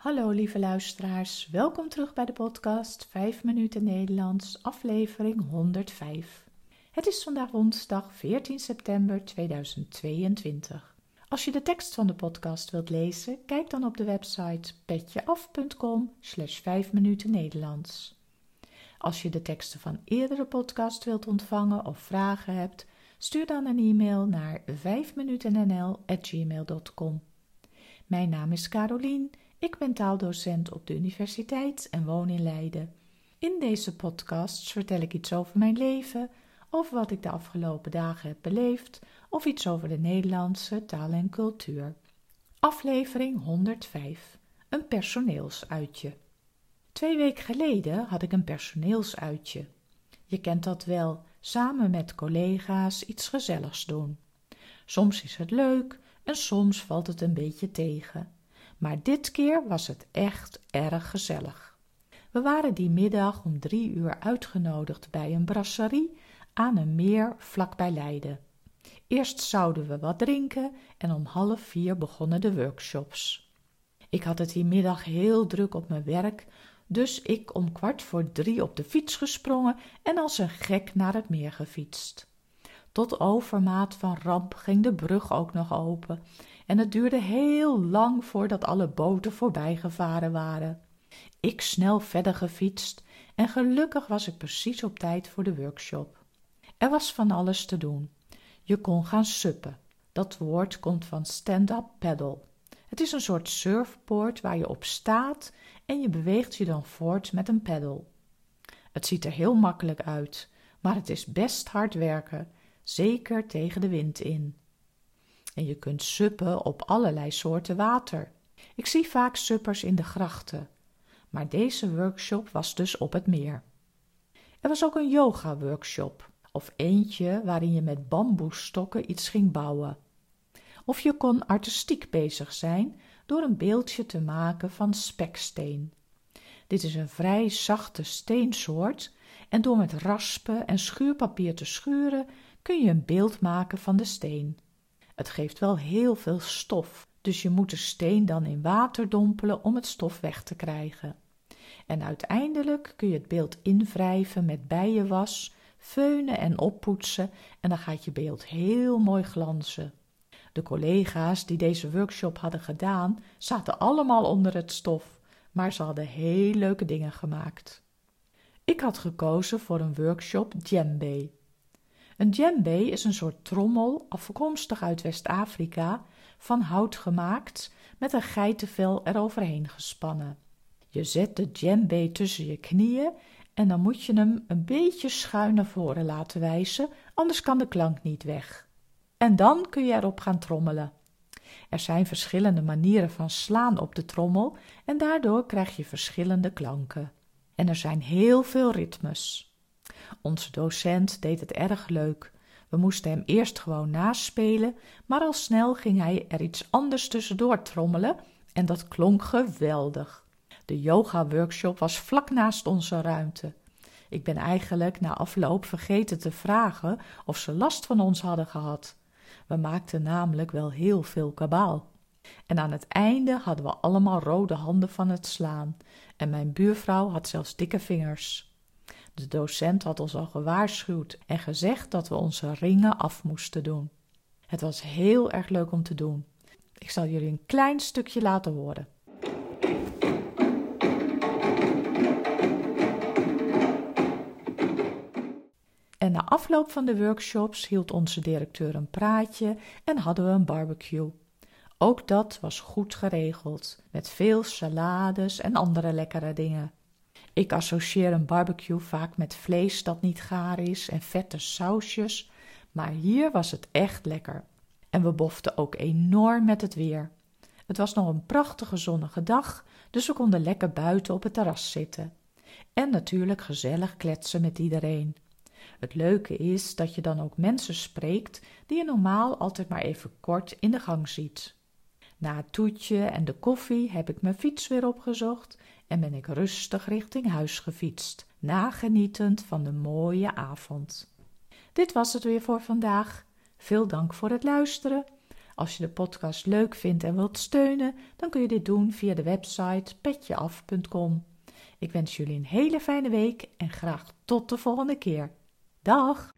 Hallo lieve luisteraars, welkom terug bij de podcast 5 minuten Nederlands, aflevering 105. Het is vandaag woensdag 14 september 2022. Als je de tekst van de podcast wilt lezen, kijk dan op de website petjeaf.com slash 5 minuten Nederlands. Als je de teksten van eerdere podcast wilt ontvangen of vragen hebt, stuur dan een e-mail naar 5minutennl.gmail.com. Mijn naam is Carolien, ik ben taaldocent op de universiteit en woon in Leiden. In deze podcasts vertel ik iets over mijn leven, over wat ik de afgelopen dagen heb beleefd of iets over de Nederlandse taal en cultuur. Aflevering 105. Een personeelsuitje. Twee weken geleden had ik een personeelsuitje. Je kent dat wel, samen met collega's iets gezelligs doen. Soms is het leuk en soms valt het een beetje tegen. Maar dit keer was het echt erg gezellig. We waren die middag om drie uur uitgenodigd bij een brasserie aan een meer vlakbij Leiden. Eerst zouden we wat drinken en om half vier begonnen de workshops. Ik had het die middag heel druk op mijn werk, dus ik om kwart voor drie op de fiets gesprongen en als een gek naar het meer gefietst. Tot overmaat van ramp ging de brug ook nog open en het duurde heel lang voordat alle boten voorbijgevaren waren. Ik snel verder gefietst en gelukkig was ik precies op tijd voor de workshop. Er was van alles te doen. Je kon gaan suppen. Dat woord komt van stand-up paddle. Het is een soort surfboard waar je op staat en je beweegt je dan voort met een paddle. Het ziet er heel makkelijk uit, maar het is best hard werken, zeker tegen de wind in. En je kunt suppen op allerlei soorten water. Ik zie vaak suppers in de grachten, maar deze workshop was dus op het meer. Er was ook een yoga-workshop, of eentje waarin je met bamboestokken iets ging bouwen. Of je kon artistiek bezig zijn door een beeldje te maken van speksteen. Dit is een vrij zachte steensoort en door met raspen en schuurpapier te schuren kun je een beeld maken van de steen. Het geeft wel heel veel stof, dus je moet de steen dan in water dompelen om het stof weg te krijgen. En uiteindelijk kun je het beeld invrijven met bijenwas, feunen en oppoetsen en dan gaat je beeld heel mooi glanzen. De collega's die deze workshop hadden gedaan, zaten allemaal onder het stof, maar ze hadden heel leuke dingen gemaakt. Ik had gekozen voor een workshop djembe. Een djembe is een soort trommel, afkomstig uit West-Afrika, van hout gemaakt, met een geitenvel eroverheen gespannen. Je zet de djembe tussen je knieën en dan moet je hem een beetje schuin naar voren laten wijzen, anders kan de klank niet weg. En dan kun je erop gaan trommelen. Er zijn verschillende manieren van slaan op de trommel en daardoor krijg je verschillende klanken. En er zijn heel veel ritmes. Onze docent deed het erg leuk. We moesten hem eerst gewoon naspelen, maar al snel ging hij er iets anders tussendoor trommelen en dat klonk geweldig. De yoga-workshop was vlak naast onze ruimte. Ik ben eigenlijk na afloop vergeten te vragen of ze last van ons hadden gehad. We maakten namelijk wel heel veel kabaal. En aan het einde hadden we allemaal rode handen van het slaan, en mijn buurvrouw had zelfs dikke vingers. De docent had ons al gewaarschuwd en gezegd dat we onze ringen af moesten doen. Het was heel erg leuk om te doen. Ik zal jullie een klein stukje laten horen. En na afloop van de workshops hield onze directeur een praatje en hadden we een barbecue. Ook dat was goed geregeld, met veel salades en andere lekkere dingen. Ik associeer een barbecue vaak met vlees dat niet gaar is en vette sausjes, maar hier was het echt lekker. En we boften ook enorm met het weer. Het was nog een prachtige zonnige dag, dus we konden lekker buiten op het terras zitten. En natuurlijk gezellig kletsen met iedereen. Het leuke is dat je dan ook mensen spreekt die je normaal altijd maar even kort in de gang ziet. Na het toetje en de koffie heb ik mijn fiets weer opgezocht en ben ik rustig richting huis gefietst, nagenietend van de mooie avond. Dit was het weer voor vandaag. Veel dank voor het luisteren. Als je de podcast leuk vindt en wilt steunen, dan kun je dit doen via de website petjeaf.com. Ik wens jullie een hele fijne week en graag tot de volgende keer. Dag!